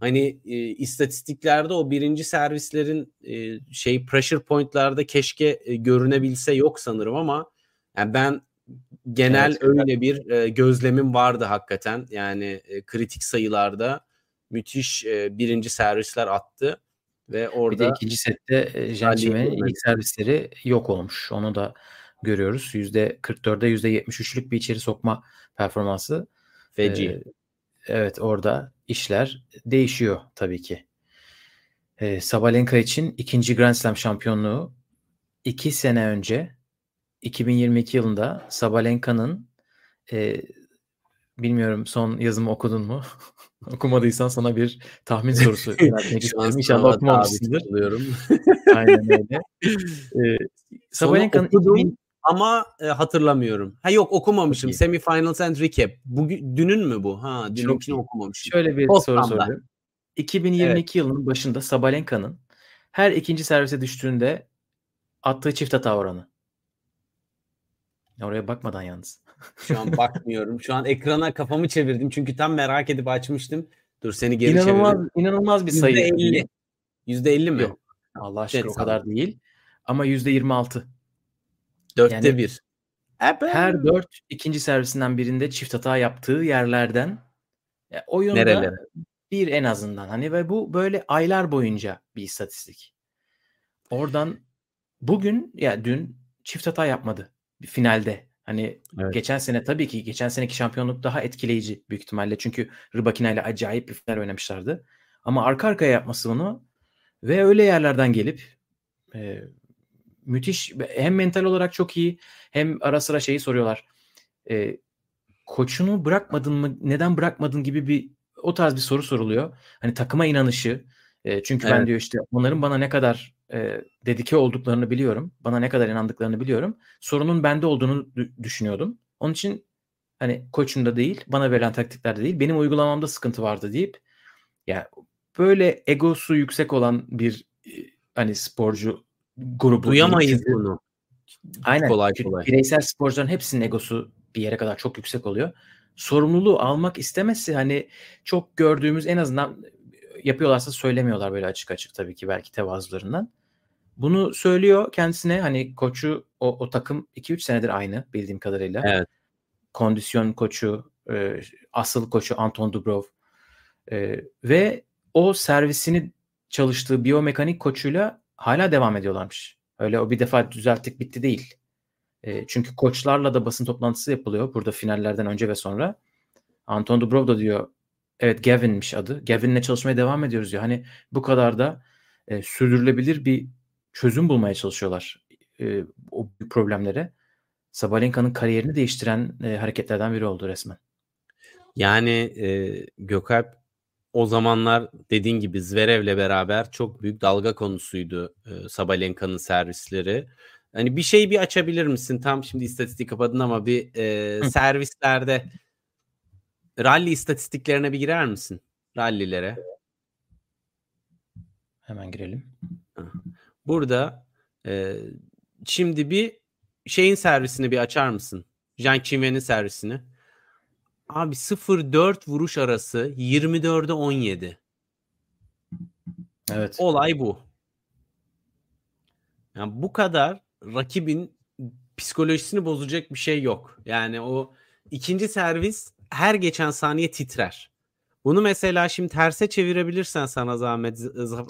Hani e, istatistiklerde o birinci servislerin e, şey pressure point'larda keşke e, görünebilse yok sanırım ama yani ben genel evet, öyle bir e, gözlemim vardı hakikaten. Yani e, kritik sayılarda müthiş e, birinci servisler attı ve orada bir de ikinci sette e, ilk servisleri yok olmuş. Onu da görüyoruz. %44'e %73'lük bir içeri sokma performansı. Feci. Ee, evet orada işler değişiyor tabii ki. Ee, Sabalenka için ikinci Grand Slam şampiyonluğu iki sene önce 2022 yılında Sabalenka'nın e, bilmiyorum son yazımı okudun mu? Okumadıysan sana bir tahmin sorusu yöneltmek istiyorum. İnşallah okumamışsındır. Aynen öyle. Ee, Sabalenka'nın 2000... ama e, hatırlamıyorum. Ha yok okumamışım. Peki. Semifinals and recap. Bugün dünün mü bu? Ha dününkini okumamışım. Şöyle bir Postamda. soru soruyorum. 2022 evet. yılının başında Sabalenka'nın her ikinci servise düştüğünde attığı çift hata oranı. Oraya bakmadan yalnız. Şu an bakmıyorum. Şu an ekrana kafamı çevirdim çünkü tam merak edip açmıştım. Dur seni geri inanılmaz, çevirdim. İnanılmaz bir sayı. %50. %50 mi? Yok. Allah aşkına evet, o kadar değil. Ama %26. Dörtte yani, bir. Her dört ikinci servisinden birinde çift hata yaptığı yerlerden yani oyunda Nerelere? bir en azından. Hani ve bu böyle aylar boyunca bir istatistik. Oradan bugün ya dün çift hata yapmadı finalde. Hani evet. geçen sene tabii ki geçen seneki şampiyonluk daha etkileyici büyük ihtimalle. Çünkü Rybakina ile acayip bir final oynamışlardı. Ama arka arkaya yapması bunu ve öyle yerlerden gelip e, müthiş hem mental olarak çok iyi hem ara sıra şeyi soruyorlar. E, koçunu bırakmadın mı? Neden bırakmadın gibi bir o tarz bir soru soruluyor. Hani takıma inanışı. E, çünkü evet. ben diyor işte onların bana ne kadar e, dedike olduklarını biliyorum. Bana ne kadar inandıklarını biliyorum. Sorunun bende olduğunu düşünüyordum. Onun için hani koçunda değil, bana verilen taktiklerde değil, benim uygulamamda sıkıntı vardı deyip ya böyle egosu yüksek olan bir hani sporcu grubu duyamayız bunu. Aynen. Kolay kolay. Bireysel sporcuların hepsinin egosu bir yere kadar çok yüksek oluyor. Sorumluluğu almak istemesi hani çok gördüğümüz en azından yapıyorlarsa söylemiyorlar böyle açık açık tabii ki belki tevazularından. Bunu söylüyor kendisine hani koçu o, o takım 2-3 senedir aynı bildiğim kadarıyla. Evet. Kondisyon koçu, e, asıl koçu Anton Dubrov e, ve o servisini çalıştığı biyomekanik koçuyla hala devam ediyorlarmış. Öyle o bir defa düzelttik bitti değil. E, çünkü koçlarla da basın toplantısı yapılıyor burada finallerden önce ve sonra. Anton Dubrov da diyor evet Gavin'miş adı. Gavin'le çalışmaya devam ediyoruz diyor. Hani bu kadar da e, sürdürülebilir bir çözüm bulmaya çalışıyorlar e, o problemlere. Sabalenka'nın kariyerini değiştiren e, hareketlerden biri oldu resmen. Yani e, Gökalp o zamanlar dediğin gibi Zverev'le beraber çok büyük dalga konusuydu e, Sabalenka'nın servisleri Hani bir şey bir açabilir misin? Tam şimdi istatistik kapadın ama bir e, servislerde rally istatistiklerine bir girer misin? Rallilere. Hemen girelim. Burada e, şimdi bir şeyin servisini bir açar mısın? Jean Chimen'in servisini. Abi 0-4 vuruş arası 24'e 17. Evet. Olay bu. Yani bu kadar rakibin psikolojisini bozacak bir şey yok. Yani o ikinci servis her geçen saniye titrer. Bunu mesela şimdi terse çevirebilirsen sana zahmet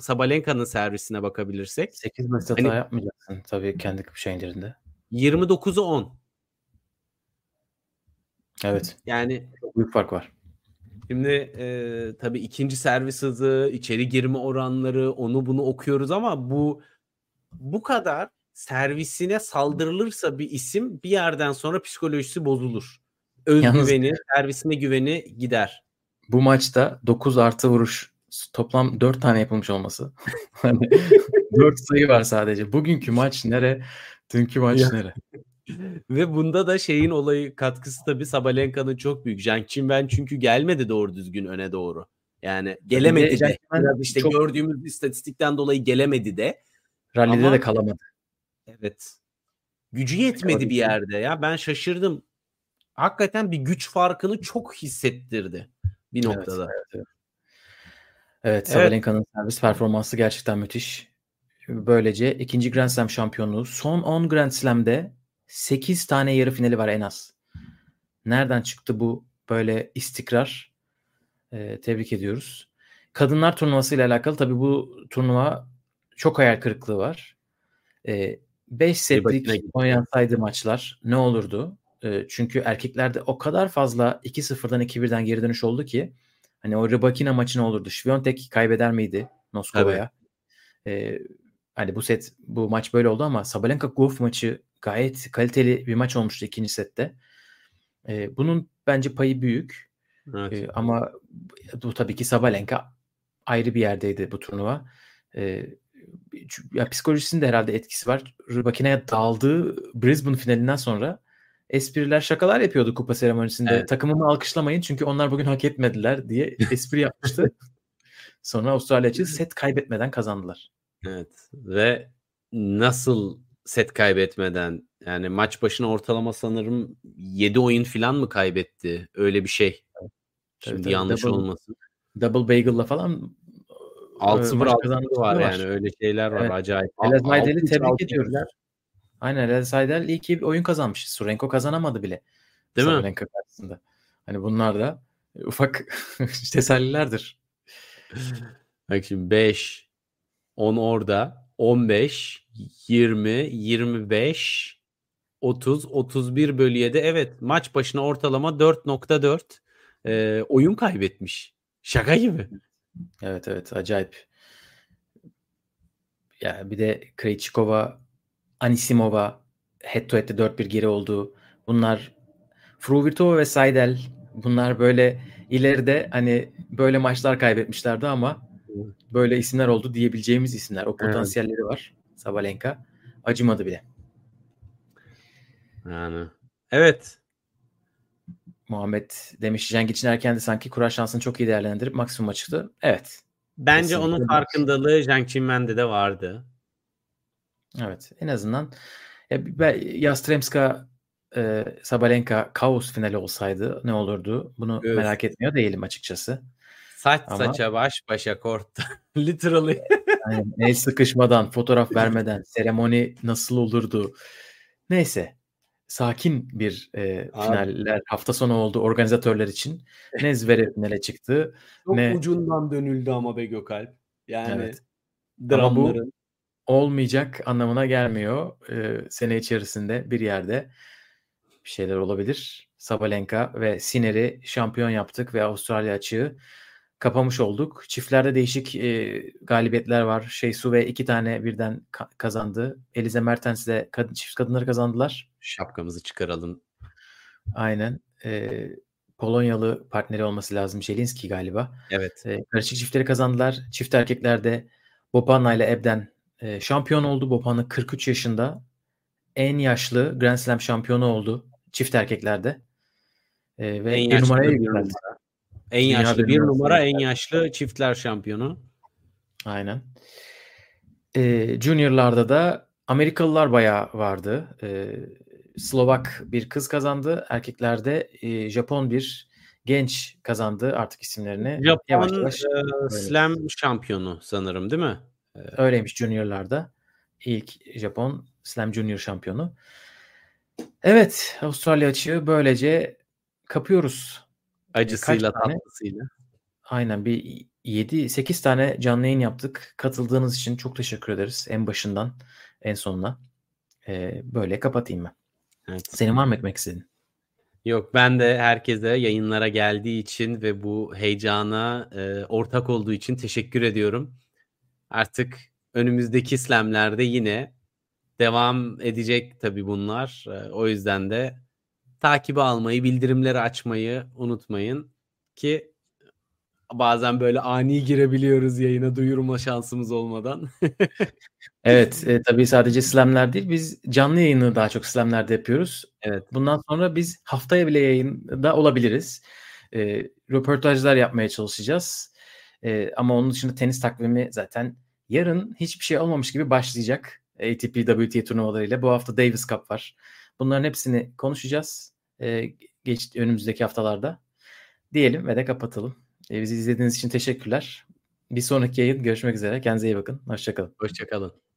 Sabalenka'nın servisine bakabilirsek. 8 basit hata hani, yapmayacaksın tabii kendi şeylerinde. 29'u 10. Evet. Yani çok büyük fark var. Şimdi e, tabii ikinci servis hızı, içeri girme oranları, onu bunu okuyoruz ama bu bu kadar servisine saldırılırsa bir isim bir yerden sonra psikolojisi bozulur. Özgüveni, Yalnız, servisine güveni gider. Bu maçta 9 artı vuruş toplam 4 tane yapılmış olması. hani 4 sayı var sadece. Bugünkü maç nere? Dünkü maç nere? Ve bunda da şeyin olayı katkısı tabii Sabalenka'nın çok büyük. Jank ben çünkü gelmedi doğru düzgün öne doğru. Yani gelemedi de. Biraz işte çok... gördüğümüz istatistikten dolayı gelemedi de. Rally'de Ama... de kalamadı. Evet. Gücü yetmedi bir yerde ya. Ben şaşırdım. Hakikaten bir güç farkını çok hissettirdi bir noktada. Evet, evet, evet. evet Sabalenka'nın servis performansı gerçekten müthiş. Böylece ikinci Grand Slam şampiyonluğu son 10 Grand Slam'de 8 tane yarı finali var en az. Nereden çıktı bu böyle istikrar? Ee, tebrik ediyoruz. Kadınlar turnuvası ile alakalı tabii bu turnuva çok hayal kırıklığı var. 5 ee, setlik oynansaydı maçlar ne olurdu? Ee, çünkü erkeklerde o kadar fazla 2-0'dan 2-1'den geri dönüş oldu ki hani o Rybakina maçı ne olurdu? Şviyontek kaybeder miydi Noskova'ya? Ee, hani bu set bu maç böyle oldu ama Sabalenka Gauff maçı gayet kaliteli bir maç olmuştu ikinci sette. Ee, bunun bence payı büyük. Evet. Ee, ama bu tabii ki Sabalenka ayrı bir yerdeydi bu turnuva. Ee, ya psikolojisinde herhalde etkisi var. Rubakina'ya daldığı Brisbane finalinden sonra espriler şakalar yapıyordu kupa seremonisinde. Evet. Takımımı alkışlamayın çünkü onlar bugün hak etmediler diye espri yapmıştı. sonra Avustralya açığı set kaybetmeden kazandılar. Evet ve nasıl set kaybetmeden yani maç başına ortalama sanırım 7 oyun falan mı kaybetti? Öyle bir şey. Evet. Şimdi tabii, yanlış double, olmasın. Double Bagel'la falan 6-0 6 var, var yani öyle şeyler var evet. acayip. Elaz Maydel'i tebrik ediyoruz. Aynen Elaz Maydel iyi ki oyun kazanmış. Surenko kazanamadı bile. Değil Surenko mi? karşısında. Hani bunlar da ufak tesellilerdir. Bak şimdi 5 10 orada 15 20 25 30 31 bölü 7 evet maç başına ortalama 4.4 e, oyun kaybetmiş. Şaka gibi. Evet evet acayip. Ya bir de Krejcikova, Anisimova head to head'de 4-1 geri oldu. Bunlar Fruvirtova ve Seidel bunlar böyle ileride hani böyle maçlar kaybetmişlerdi ama böyle isimler oldu diyebileceğimiz isimler. O potansiyelleri evet. var. Sabalenka acımadı bile. Yani evet Muhammed demiş Cenk için erken de sanki kura şansını çok iyi değerlendirip maksimuma çıktı. Evet. Bence Kesinlikle onun farkındalığı Cenk Çinmen'de de vardı. Evet. En azından ya, Yastremska e, Sabalenka kaos finali olsaydı ne olurdu? Bunu evet. merak etmiyor değilim açıkçası. Saç Ama, saça baş başa korktu. Literally. yani, el sıkışmadan, fotoğraf vermeden, seremoni nasıl olurdu? Neyse sakin bir e, finaller hafta sonu oldu organizatörler için. Ne Zverev finale çıktı. Çok ne... ucundan dönüldü ama be Gökalp. Yani evet. dramların. Ama bu olmayacak anlamına gelmiyor. Ee, sene içerisinde bir yerde bir şeyler olabilir. Sabalenka ve Siner'i şampiyon yaptık ve Avustralya açığı kapamış olduk. Çiftlerde değişik e, galibiyetler var. Şey Su ve iki tane birden ka- kazandı. Elize Mertens ile kadın, çift kadınları kazandılar. Şapkamızı çıkaralım. Aynen. E, Polonyalı partneri olması lazım. Jelinski galiba. Evet. E, karışık çiftleri kazandılar. Çift erkeklerde Bopana ile Ebden e, şampiyon oldu. Bopana 43 yaşında en yaşlı Grand Slam şampiyonu oldu çift erkeklerde. Ee, ve En bir yaşlı numaraya yükseldi. numara. En yaşlı bir numara en yaşlı çiftler şampiyonu. Aynen. Ee, juniorlarda da Amerikalılar bayağı vardı. Ee, Slovak bir kız kazandı. Erkeklerde e, Japon bir genç kazandı artık isimlerini. Japon yavaş yavaş e, slam şampiyonu sanırım değil mi? Öyleymiş juniorlarda. İlk Japon Slam Junior şampiyonu. Evet, Avustralya açığı böylece kapıyoruz. Acısıyla tatlısıyla. Aynen bir 7-8 tane canlı yayın yaptık. Katıldığınız için çok teşekkür ederiz. En başından en sonuna. Ee, böyle kapatayım ben. Evet. Senin var mı ekmek istediğin? Yok ben de herkese yayınlara geldiği için ve bu heyecana e, ortak olduğu için teşekkür ediyorum. Artık önümüzdeki slamlerde yine devam edecek tabii bunlar. E, o yüzden de takibi almayı, bildirimleri açmayı unutmayın ki bazen böyle ani girebiliyoruz yayına duyurma şansımız olmadan. Evet, e, tabii sadece slamler değil. Biz canlı yayını daha çok slamlerde yapıyoruz. Evet. Bundan sonra biz haftaya bile yayında olabiliriz. E, röportajlar yapmaya çalışacağız. E, ama onun dışında tenis takvimi zaten yarın hiçbir şey olmamış gibi başlayacak. ATP WTA turnuvalarıyla. Bu hafta Davis Cup var. Bunların hepsini konuşacağız. E, geç, önümüzdeki haftalarda. Diyelim ve de kapatalım. E, bizi izlediğiniz için teşekkürler. Bir sonraki yayın görüşmek üzere. Kendinize iyi bakın. Hoşçakalın. Hoşçakalın.